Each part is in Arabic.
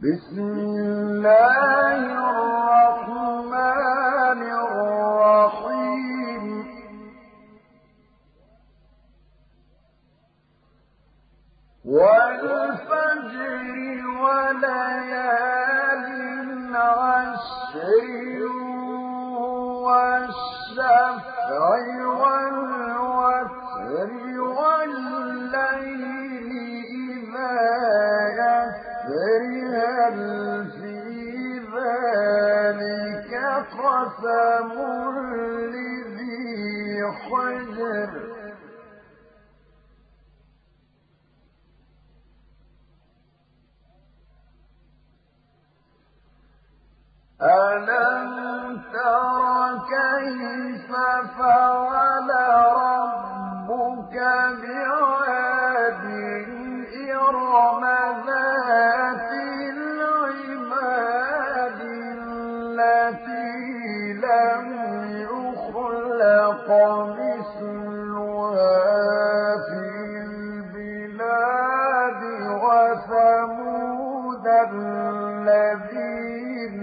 بسم الله الرحمن الرحيم. والفجر وليال عشر والشفع ألم تر كيف فعل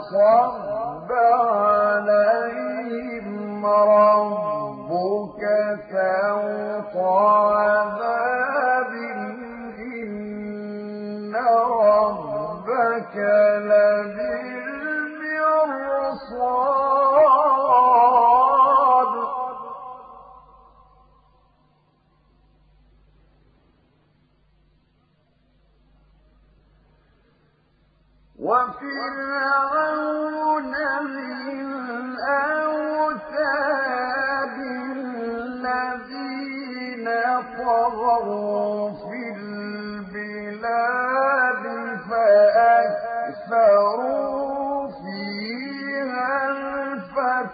فصب الذين طغوا في البلاد فأكثروا فيها الفساد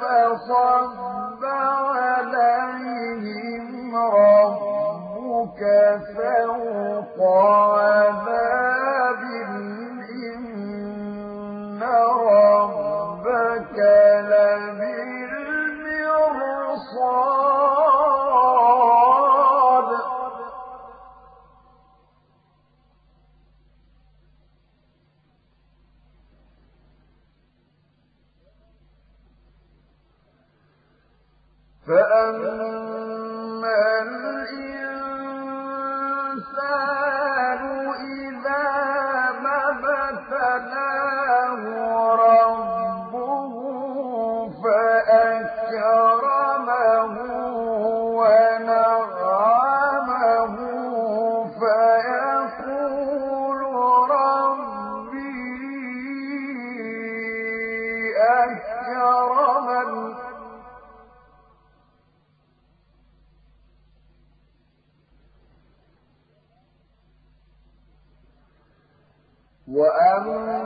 فصب عليهم ربك سوط فأما الإنسان إذا ما ابتلاه ربه فأكرمه وأما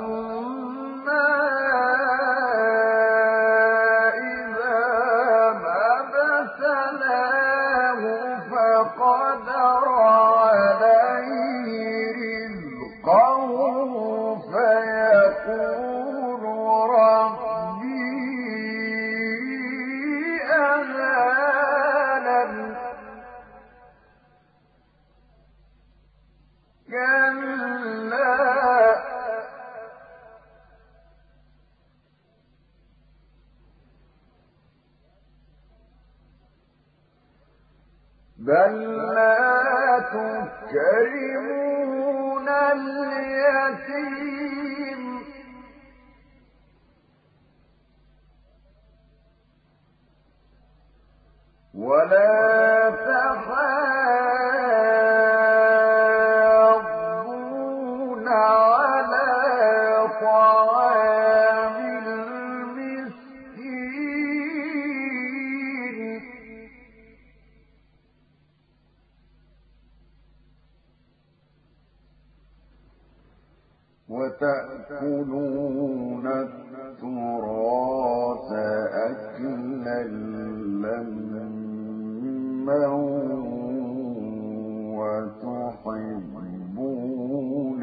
بل لا تكرمون اليتيم ولا وتأكلون التراث أكلا لما وتحبون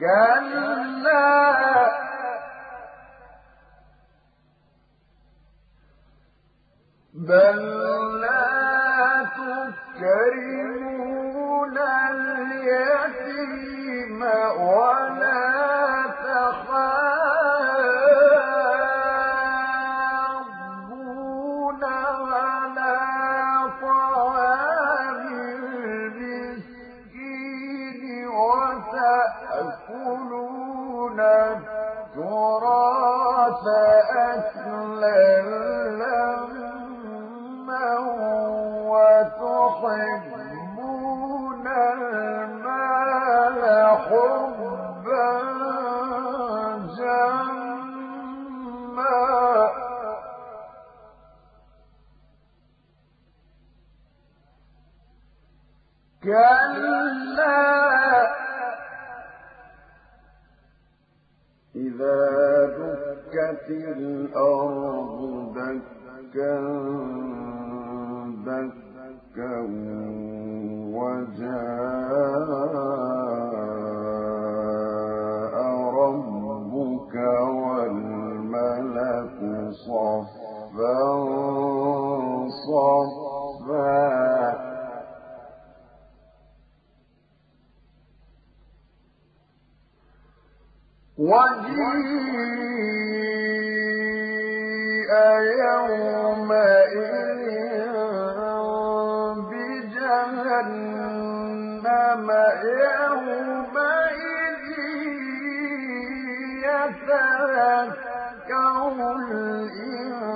كلا بل لا تكرمون كلا. إذا دكت الأرض دكا دكا وجاء ربك والملك صفا. وجيء يومئذ بجهنم يومئذ يتذكر الإنسان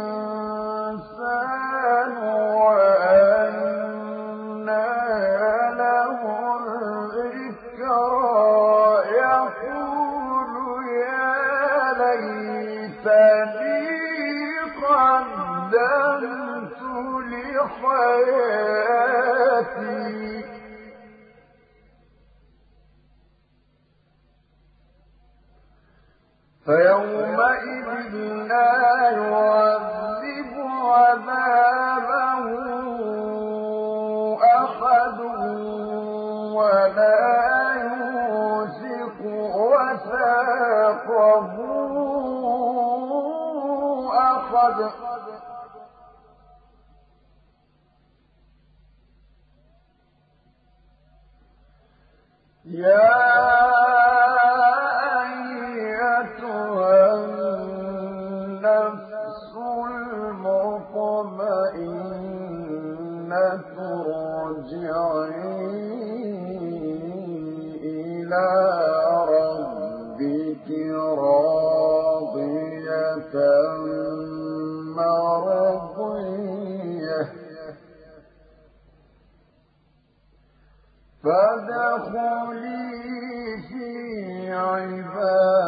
فيومئذ لا يعذب عذابه أحد ولا يوثق وثاقه أحد. الجنة ارجعي إلى ربك راضية مرضية. فادخلي في عبادي